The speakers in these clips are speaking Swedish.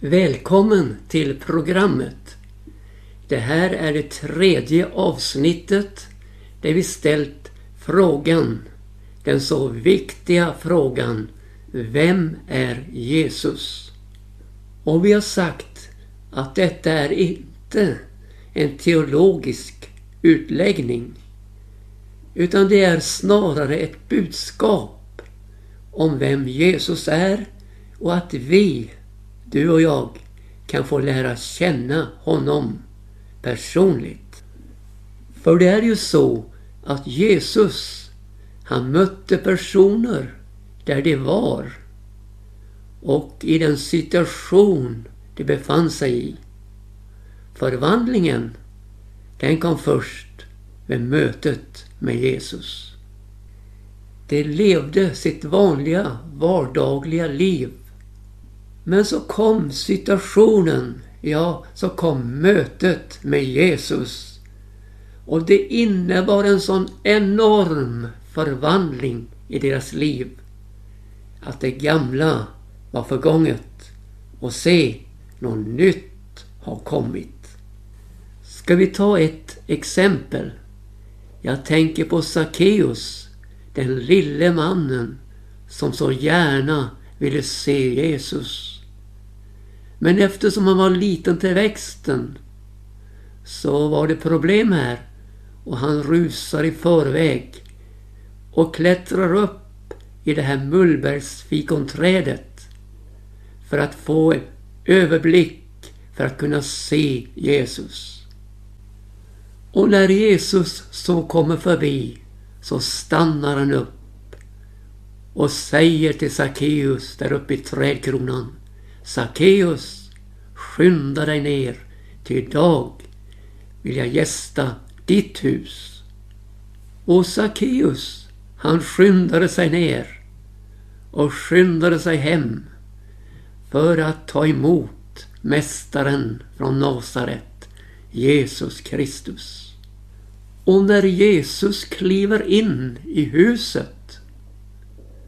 Välkommen till programmet. Det här är det tredje avsnittet där vi ställt frågan, den så viktiga frågan, vem är Jesus? Och vi har sagt att detta är inte en teologisk utläggning utan det är snarare ett budskap om vem Jesus är och att vi, du och jag, kan få lära känna honom personligt. För det är ju så att Jesus, han mötte personer där de var och i den situation de befann sig i. Förvandlingen, den kom först vid mötet med Jesus. De levde sitt vanliga vardagliga liv. Men så kom situationen, ja, så kom mötet med Jesus. Och det innebar en sån enorm förvandling i deras liv. Att det gamla var förgånget och se, något nytt har kommit. Ska vi ta ett exempel? Jag tänker på Sackeus, den lille mannen som så gärna ville se Jesus. Men eftersom han var liten till växten så var det problem här och han rusar i förväg och klättrar upp i det här mullbergsfikonträdet för att få överblick för att kunna se Jesus. Och när Jesus så kommer förbi så stannar han upp och säger till Sackeus där uppe i trädkronan. Sackeus, skynda dig ner, till idag vill jag gästa ditt hus. Och Sackeus, han skyndade sig ner och skyndade sig hem för att ta emot Mästaren från Nasaret, Jesus Kristus. Och när Jesus kliver in i huset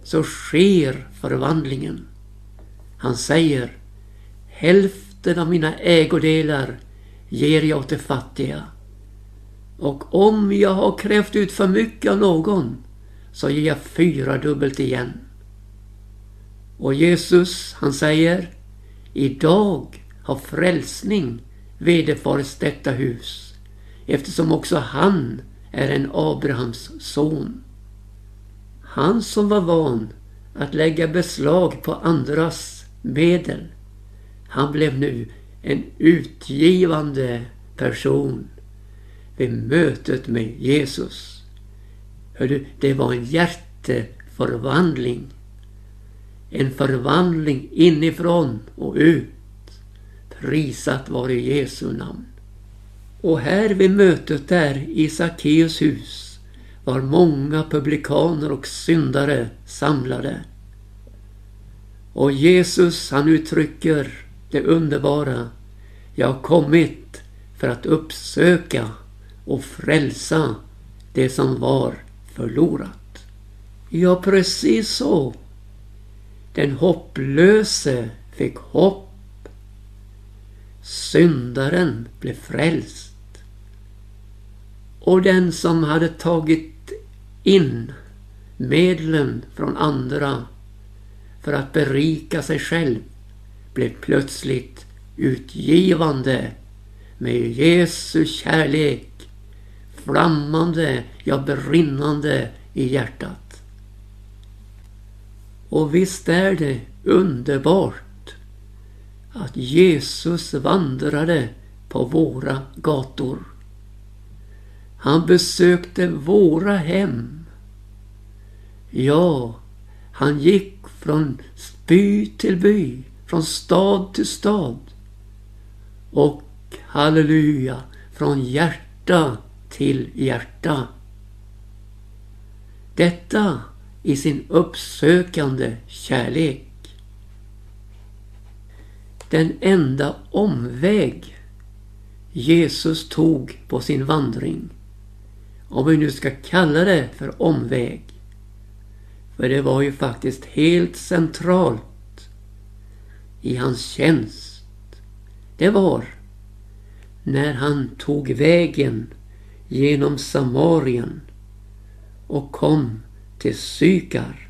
så sker förvandlingen. Han säger Hälften av mina ägodelar ger jag åt de fattiga. Och om jag har krävt ut för mycket av någon så ger jag fyra dubbelt igen. Och Jesus han säger Idag har frälsning vederfarits detta hus eftersom också han är en Abrahams son. Han som var van att lägga beslag på andras medel. Han blev nu en utgivande person vid mötet med Jesus. Hördu, det var en hjärteförvandling. En förvandling inifrån och ut. Prisat vare Jesu namn. Och här vid mötet där i Sackeus hus var många publikaner och syndare samlade. Och Jesus han uttrycker det underbara. Jag har kommit för att uppsöka och frälsa det som var förlorat. Ja, precis så. Den hopplöse fick hopp. Syndaren blev frälst. Och den som hade tagit in medlen från andra för att berika sig själv blev plötsligt utgivande med Jesu kärlek flammande, ja brinnande i hjärtat. Och visst är det underbart att Jesus vandrade på våra gator. Han besökte våra hem. Ja, han gick från by till by, från stad till stad. Och halleluja, från hjärta till hjärta. Detta i sin uppsökande kärlek. Den enda omväg Jesus tog på sin vandring om vi nu ska kalla det för omväg. För det var ju faktiskt helt centralt i hans tjänst det var när han tog vägen genom Samarien och kom till Sykar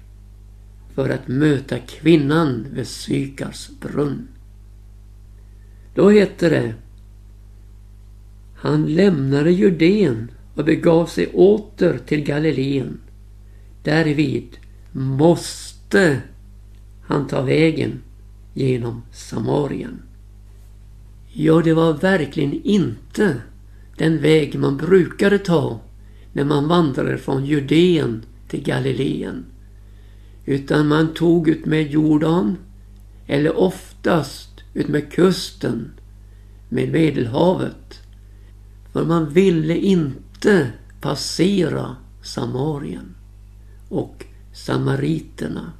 för att möta kvinnan vid Sykars brunn. Då hette det Han lämnade Judeen och begav sig åter till Galileen. Därvid måste han ta vägen genom Samarien. Ja, det var verkligen inte den väg man brukade ta när man vandrade från Judeen till Galileen. Utan man tog ut med Jordan eller oftast ut med kusten med Medelhavet. För man ville inte passera Samarien och samariterna.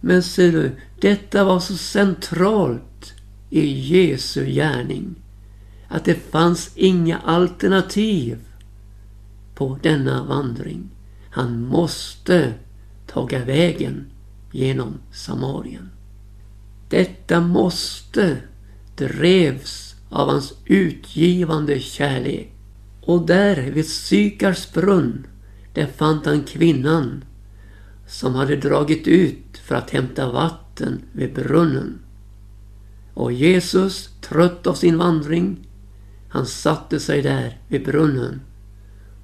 Men ser du, detta var så centralt i Jesu gärning att det fanns inga alternativ på denna vandring. Han måste taga vägen genom Samarien. Detta måste drevs av hans utgivande kärlek. Och där vid Sykars brunn, där fann han kvinnan som hade dragit ut för att hämta vatten vid brunnen. Och Jesus, trött av sin vandring, han satte sig där vid brunnen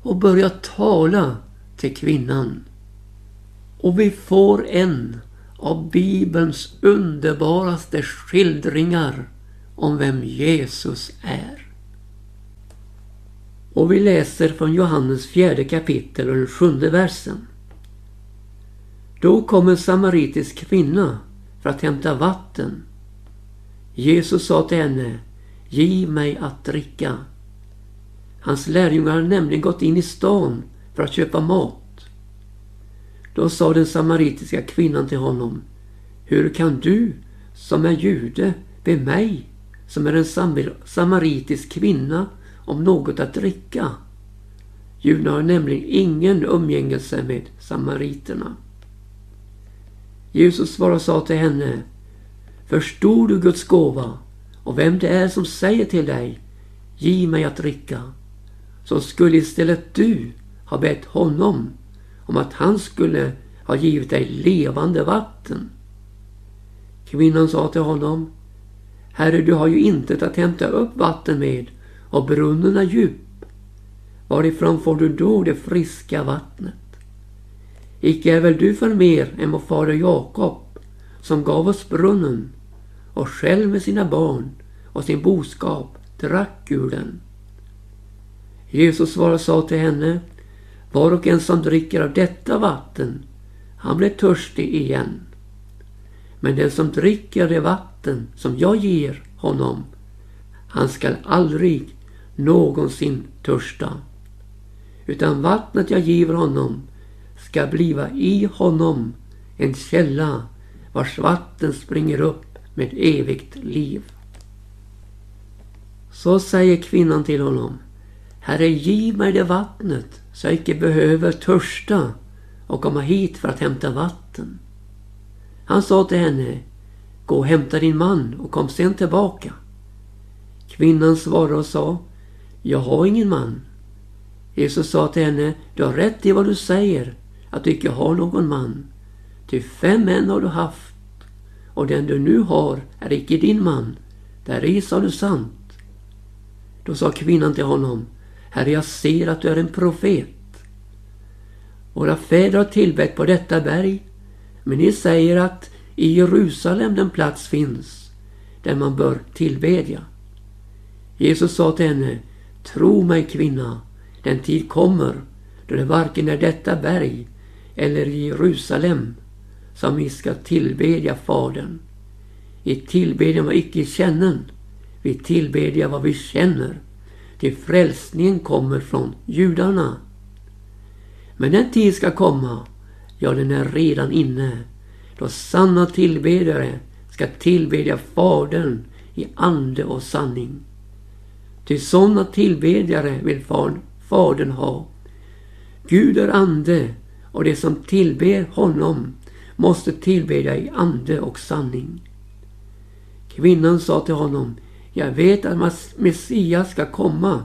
och började tala till kvinnan. Och vi får en av Bibelns underbaraste skildringar om vem Jesus är. Och vi läser från Johannes fjärde kapitel och den sjunde versen. Då kom en samaritisk kvinna för att hämta vatten. Jesus sa till henne, Giv mig att dricka. Hans lärjungar hade nämligen gått in i stan för att köpa mat. Då sa den samaritiska kvinnan till honom, Hur kan du som är jude be mig som är en samaritisk kvinna om något att dricka? Judarna har nämligen ingen umgängelse med samariterna. Jesus svarade och sa till henne Förstod du Guds gåva och vem det är som säger till dig Ge mig att dricka så skulle istället du ha bett honom om att han skulle ha givit dig levande vatten. Kvinnan sa till honom Herre, du har ju inte att hämta upp vatten med och brunnen är djup. Varifrån får du då det friska vattnet? Icke är väl du för mer än vår fader Jakob som gav oss brunnen och själv med sina barn och sin boskap drack ur den. Jesus svarade och sa till henne Var och en som dricker av detta vatten han blir törstig igen. Men den som dricker det vatten som jag ger honom han skall aldrig någonsin törsta. Utan vattnet jag giver honom ska bliva i honom en källa vars vatten springer upp med evigt liv. Så säger kvinnan till honom. Herre, giv mig det vattnet så jag icke behöver törsta och komma hit för att hämta vatten. Han sa till henne, gå och hämta din man och kom sen tillbaka. Kvinnan svarade och sa, jag har ingen man. Jesus sa till henne, du har rätt i vad du säger, att du icke har någon man. Ty fem män har du haft och den du nu har är icke din man. Däri sa du sant. Då sa kvinnan till honom, Herre, jag ser att du är en profet. Våra fäder har tillbett på detta berg, men ni säger att i Jerusalem den plats finns där man bör tillbedja. Jesus sa till henne, Tro mig kvinna, den tid kommer då det varken är detta berg eller i Jerusalem som vi ska tillbedja Fadern. I tillbedjan var icke kännen, vi tillbedja vad vi känner. Till frälsningen kommer från judarna. Men den tid ska komma, ja den är redan inne, då sanna tillbedjare ska tillbedja Fadern i ande och sanning. Till sådana tillbedjare vill Fadern ha. Gud är ande och de som tillber honom måste tillbedja i ande och sanning. Kvinnan sa till honom, Jag vet att Messias ska komma,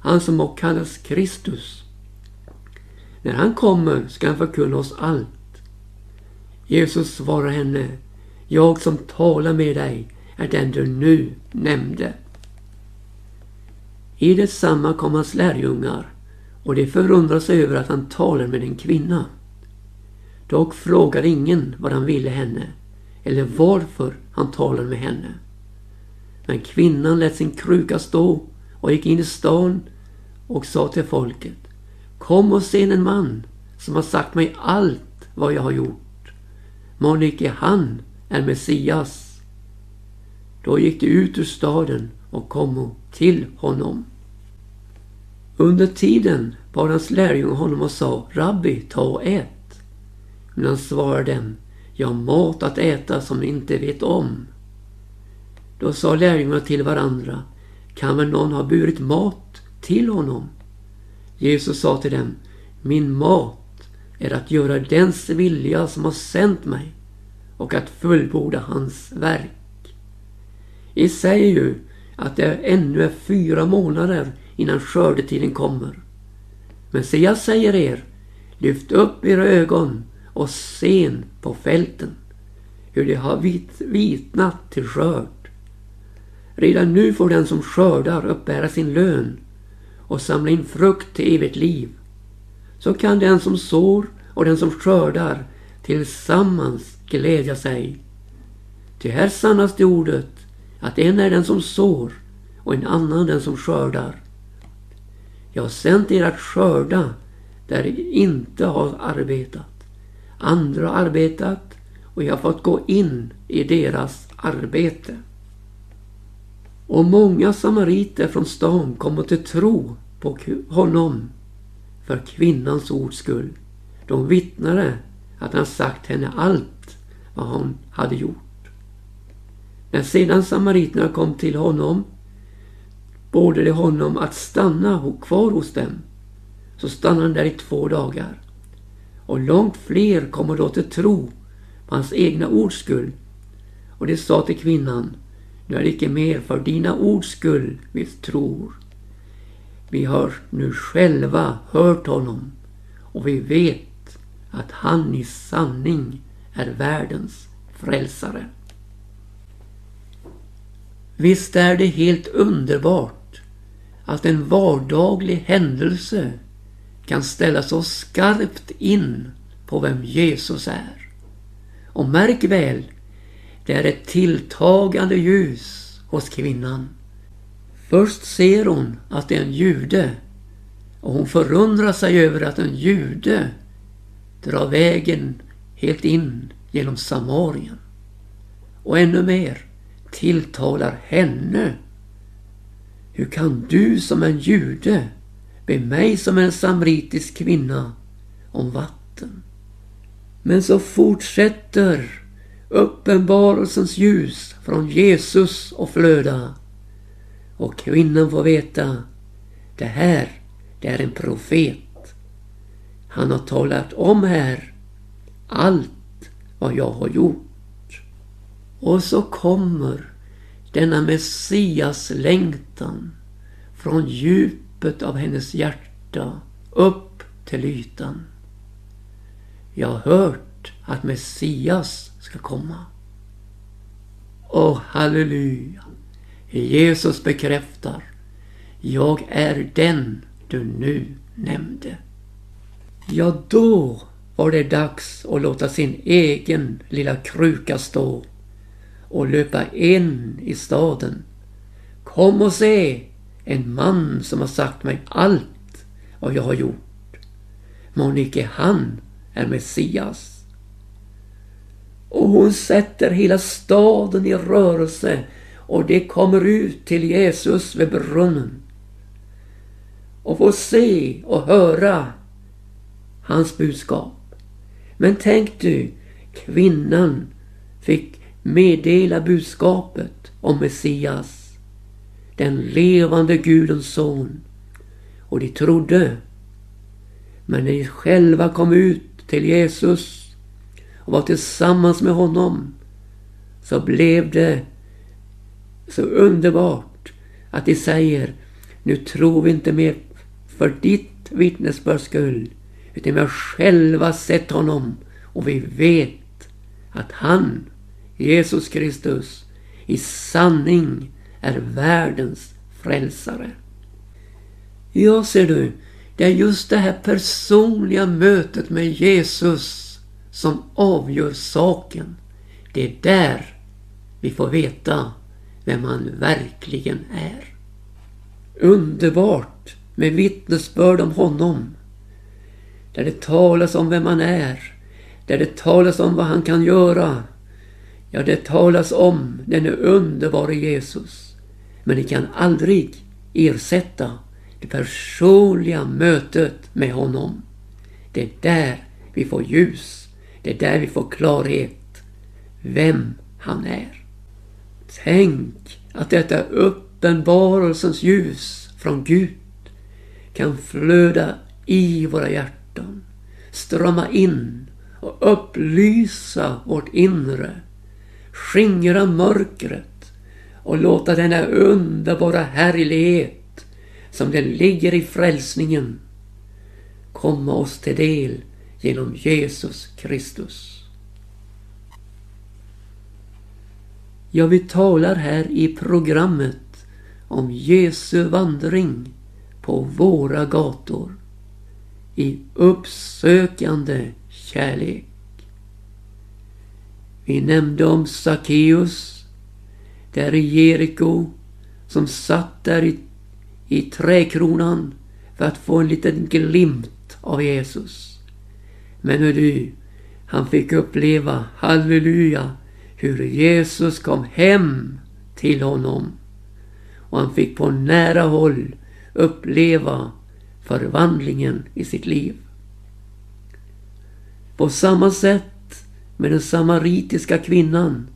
han som också kallas Kristus. När han kommer ska han förkunna oss allt. Jesus svarar henne, jag som talar med dig är den du nu nämnde. I detsamma kom hans lärjungar och de förundrade sig över att han talade med en kvinna. Dock frågade ingen vad han ville henne eller varför han talade med henne. Men kvinnan lät sin kruka stå och gick in i stan och sa till folket Kom och se en man som har sagt mig allt vad jag har gjort. Må icke han är Messias. Då gick de ut ur staden och kom till honom. Under tiden bad hans lärjungar honom och sa Rabbi, ta och ät. Men han svarade dem Jag har mat att äta som ni inte vet om. Då sa lärjungarna till varandra Kan väl någon ha burit mat till honom? Jesus sa till dem Min mat är att göra dens vilja som har sänt mig och att fullborda hans verk. I säger ju att det ännu är fyra månader innan skördetiden kommer. Men se jag säger er, lyft upp era ögon och sen på fälten, hur de har vit, vitnat till skörd. Redan nu får den som skördar uppbära sin lön och samla in frukt till evigt liv. Så kan den som sår och den som skördar tillsammans glädja sig. Ty här sannas det ordet att en är den som sår och en annan den som skördar. Jag har sänt er att skörda där ni inte har arbetat. Andra har arbetat och jag har fått gå in i deras arbete. Och många samariter från stan kommer till tro på honom för kvinnans ords skull. De vittnade att han sagt henne allt vad hon hade gjort. När sedan samariterna kom till honom bad de honom att stanna kvar hos dem. Så stannade han där i två dagar. Och långt fler kommer då till tro på hans egna ords skull. Och de sa till kvinnan nu är det icke mer för dina ords skull vi tror. Vi har nu själva hört honom och vi vet att han i sanning är världens frälsare. Visst är det helt underbart att en vardaglig händelse kan ställa så skarpt in på vem Jesus är. Och märk väl det är ett tilltagande ljus hos kvinnan. Först ser hon att det är en jude och hon förundrar sig över att en jude drar vägen helt in genom Samarien. Och ännu mer tilltalar henne. Hur kan du som en jude be mig som en samritisk kvinna om vatten? Men så fortsätter uppenbarelsens ljus från Jesus och flöda. Och kvinnan får veta, det här, det är en profet. Han har talat om här allt vad jag har gjort. Och så kommer denna Messias längtan från djupet av hennes hjärta upp till ytan. Jag har hört att Messias ska komma. Åh halleluja! Jesus bekräftar. Jag är den du nu nämnde. Ja, då var det dags att låta sin egen lilla kruka stå och löpa in i staden. Kom och se en man som har sagt mig allt vad jag har gjort. Monike han är Messias. Och hon sätter hela staden i rörelse och det kommer ut till Jesus vid brunnen. Och får se och höra hans budskap. Men tänk du, kvinnan fick meddela budskapet om Messias. Den levande Gudens son. Och de trodde. Men när de själva kom ut till Jesus och var tillsammans med honom så blev det Så underbart att de säger nu tror vi inte mer för ditt vittnesbörds skull utan vi har själva sett honom och vi vet att han, Jesus Kristus, i sanning är världens frälsare. Ja, ser du, det är just det här personliga mötet med Jesus som avgör saken. Det är där vi får veta vem han verkligen är. Underbart med vittnesbörd om honom. Där det talas om vem han är. Där det talas om vad han kan göra. Ja, det talas om denne underbara Jesus. Men det kan aldrig ersätta det personliga mötet med honom. Det är där vi får ljus. Det är där vi får klarhet. Vem han är. Tänk att detta uppenbarelsens ljus från Gud kan flöda i våra hjärtan, strömma in och upplysa vårt inre, skingra mörkret och låta denna underbara härlighet som den ligger i frälsningen komma oss till del genom Jesus Kristus. Ja, vi talar här i programmet om Jesu vandring på våra gator i uppsökande kärlek. Vi nämnde om Sackeus där i Jeriko som satt där i, i träkronan för att få en liten glimt av Jesus. Men hur du, han fick uppleva, halleluja, hur Jesus kom hem till honom. Och han fick på nära håll uppleva förvandlingen i sitt liv. På samma sätt med den samaritiska kvinnan.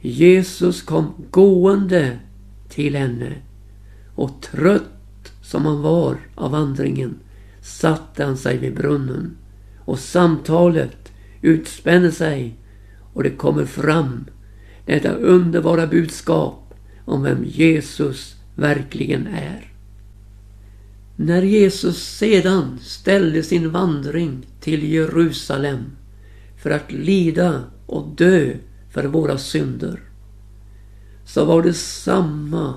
Jesus kom gående till henne och trött som han var av vandringen satte han sig vid brunnen och samtalet utspänner sig och det kommer fram detta underbara budskap om vem Jesus verkligen är. När Jesus sedan ställde sin vandring till Jerusalem för att lida och dö för våra synder så var det samma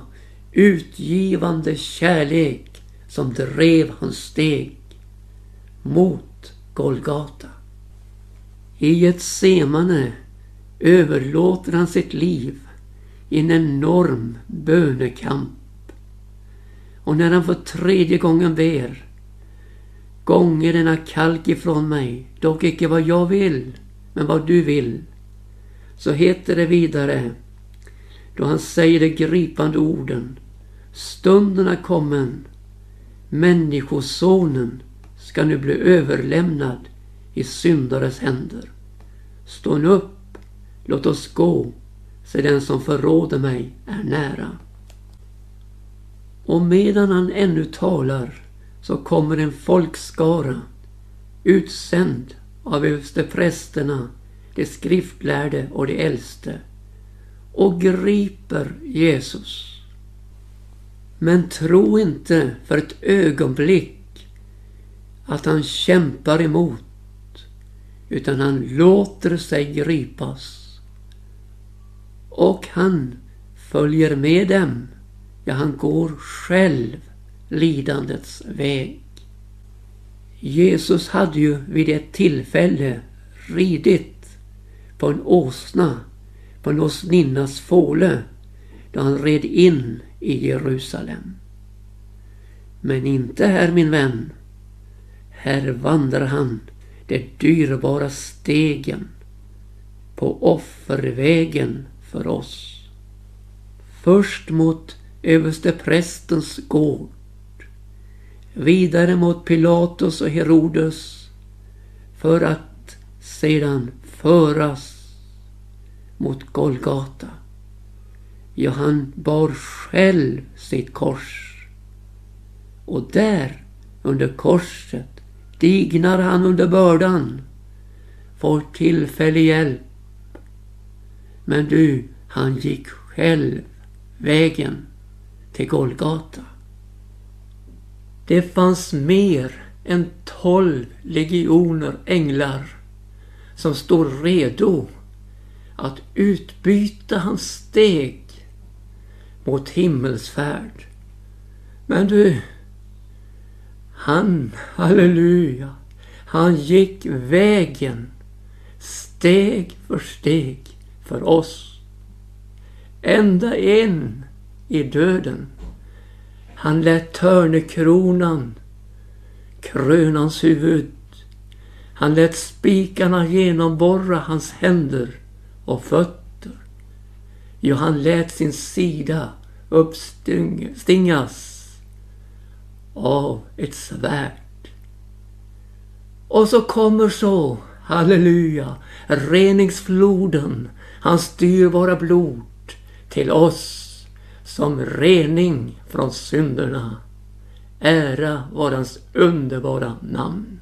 utgivande kärlek som drev hans steg mot Golgata. I ett semane överlåter han sitt liv i en enorm bönekamp. Och när han för tredje gången ber Gånge denna kalk ifrån mig, dock icke vad jag vill, men vad du vill. Så heter det vidare, då han säger de gripande orden. Stunden är kommen, Människosonen ska nu bli överlämnad i syndares händer. Stå nu upp Låt oss gå, se den som förråder mig är nära. Och medan han ännu talar så kommer en folkskara utsänd av översteprästerna, de skriftlärde och de äldste och griper Jesus. Men tro inte för ett ögonblick att han kämpar emot utan han låter sig gripas och han följer med dem. Ja, han går själv lidandets väg. Jesus hade ju vid ett tillfälle ridit på en åsna på en åsninnas fåle då han red in i Jerusalem. Men inte här min vän. Här vandrar han de dyrbara stegen på offervägen för oss. Först mot översteprästens gård. Vidare mot Pilatus och Herodes. För att sedan föras mot Golgata. Ja, han bar själv sitt kors. Och där, under korset, dignar han under bördan. Får tillfällig hjälp men du, han gick själv vägen till Golgata. Det fanns mer än tolv legioner änglar som stod redo att utbyta hans steg mot himmelsfärd. Men du, han, halleluja, han gick vägen steg för steg för oss. Ända in i döden. Han lät törnekronan krönans huvud. Han lät spikarna genomborra hans händer och fötter. Ja, han lät sin sida uppstingas av ett svärd. Och så kommer så, halleluja, reningsfloden, Han styr våra blod till oss som rening från synderna. Ära var hans underbara namn.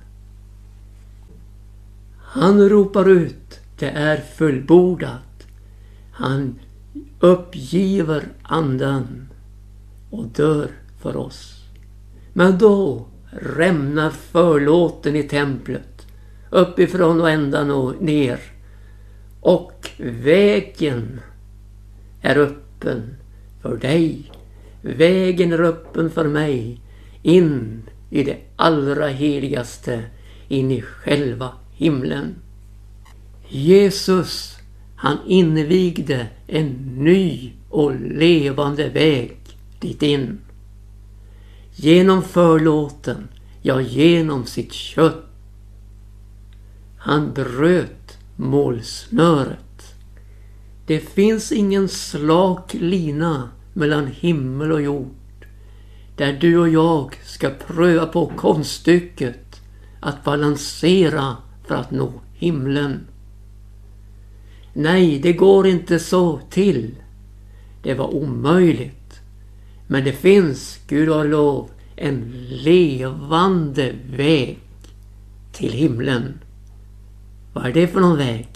Han ropar ut, det är fullbordat. Han uppgiver andan och dör för oss. Men då rämnar förlåten i templet uppifrån och ända och ner. Och vägen är öppen för dig. Vägen är öppen för mig in i det allra heligaste, in i själva himlen. Jesus, han invigde en ny och levande väg dit in. Genom förlåten, ja genom sitt kött. Han bröt målsnöret. Det finns ingen slak lina mellan himmel och jord. Där du och jag ska pröva på konststycket att balansera för att nå himlen. Nej, det går inte så till. Det var omöjligt. Men det finns, Gud har lov, en levande väg till himlen. Vad är det för någon väg?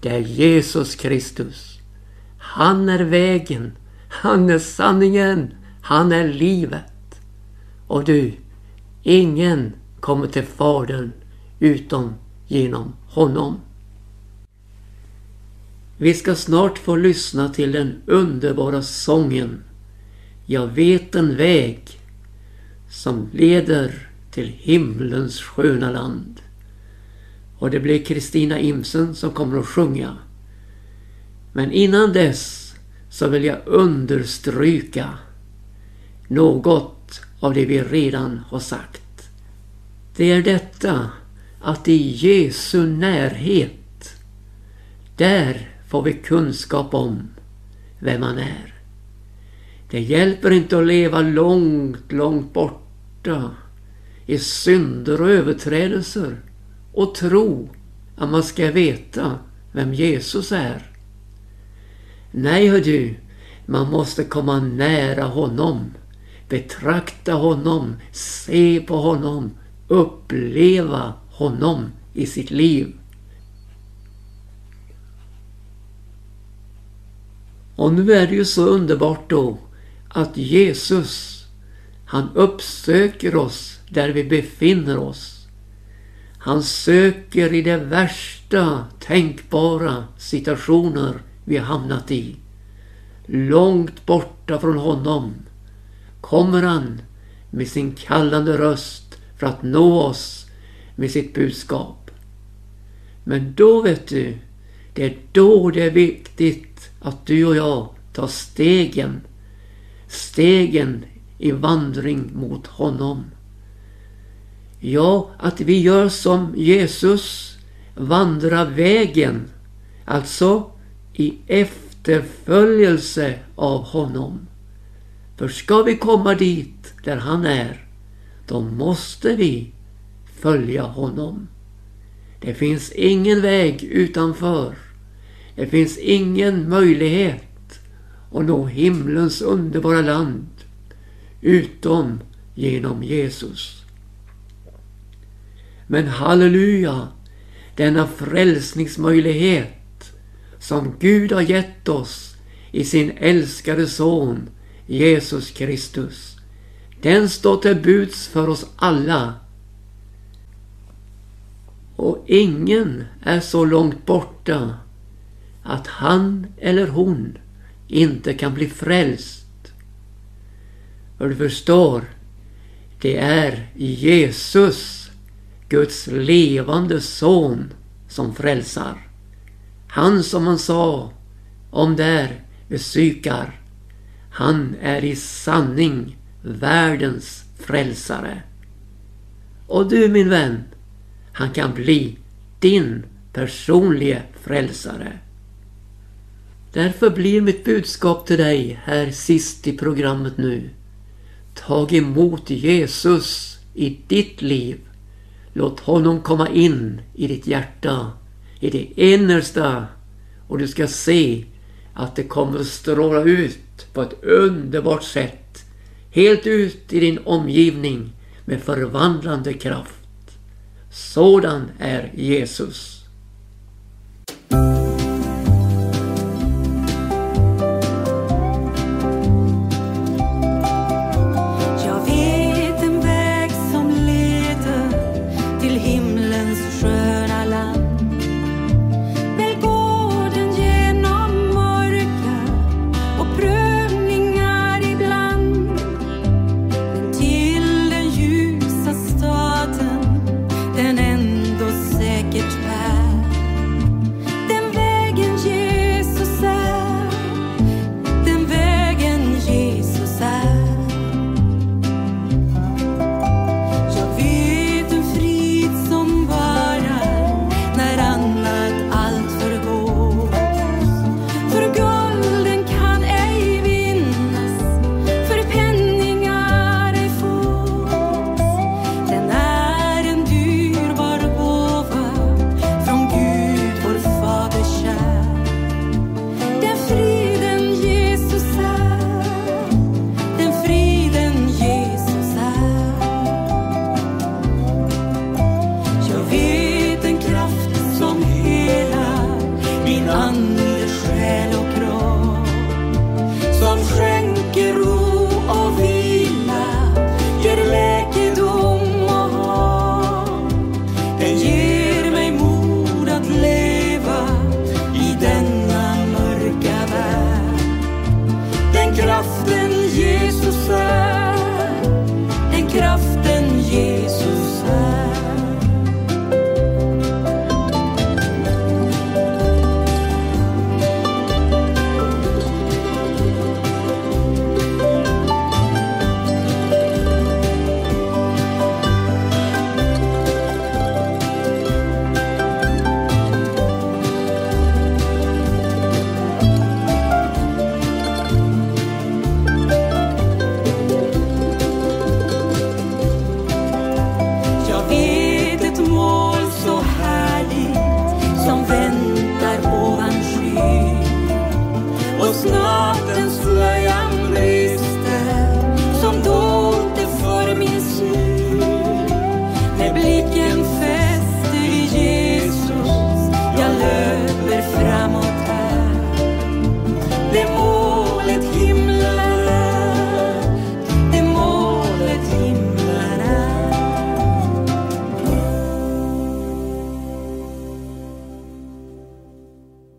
Det är Jesus Kristus. Han är vägen. Han är sanningen. Han är livet. Och du, ingen kommer till Fadern utom genom honom. Vi ska snart få lyssna till den underbara sången Jag vet en väg som leder till himlens sköna land. Och det blir Kristina Imsen som kommer att sjunga. Men innan dess så vill jag understryka något av det vi redan har sagt. Det är detta att i Jesu närhet, där får vi kunskap om vem han är. Det hjälper inte att leva långt, långt borta i synder och överträdelser och tro att man ska veta vem Jesus är. Nej, hör du, man måste komma nära honom, betrakta honom, se på honom, uppleva honom i sitt liv. Och nu är det ju så underbart då att Jesus, han uppsöker oss där vi befinner oss. Han söker i de värsta tänkbara situationer vi hamnat i. Långt borta från honom kommer han med sin kallande röst för att nå oss med sitt budskap. Men då vet du, det är då det är viktigt att du och jag tar stegen stegen i vandring mot honom. Ja, att vi gör som Jesus, vandrar vägen, alltså i efterföljelse av honom. För ska vi komma dit där han är, då måste vi följa honom. Det finns ingen väg utanför. Det finns ingen möjlighet att nå himlens underbara land utom genom Jesus. Men halleluja, denna frälsningsmöjlighet som Gud har gett oss i sin älskade son Jesus Kristus. Den står till buds för oss alla. Och ingen är så långt borta att han eller hon inte kan bli frälst. För du förstår, det är Jesus, Guds levande son, som frälsar. Han som han sa om där vid Sykar. Han är i sanning världens frälsare. Och du min vän, han kan bli din personliga frälsare. Därför blir mitt budskap till dig här sist i programmet nu. Tag emot Jesus i ditt liv. Låt honom komma in i ditt hjärta, i det innersta och du ska se att det kommer att stråla ut på ett underbart sätt. Helt ut i din omgivning med förvandlande kraft. Sådan är Jesus.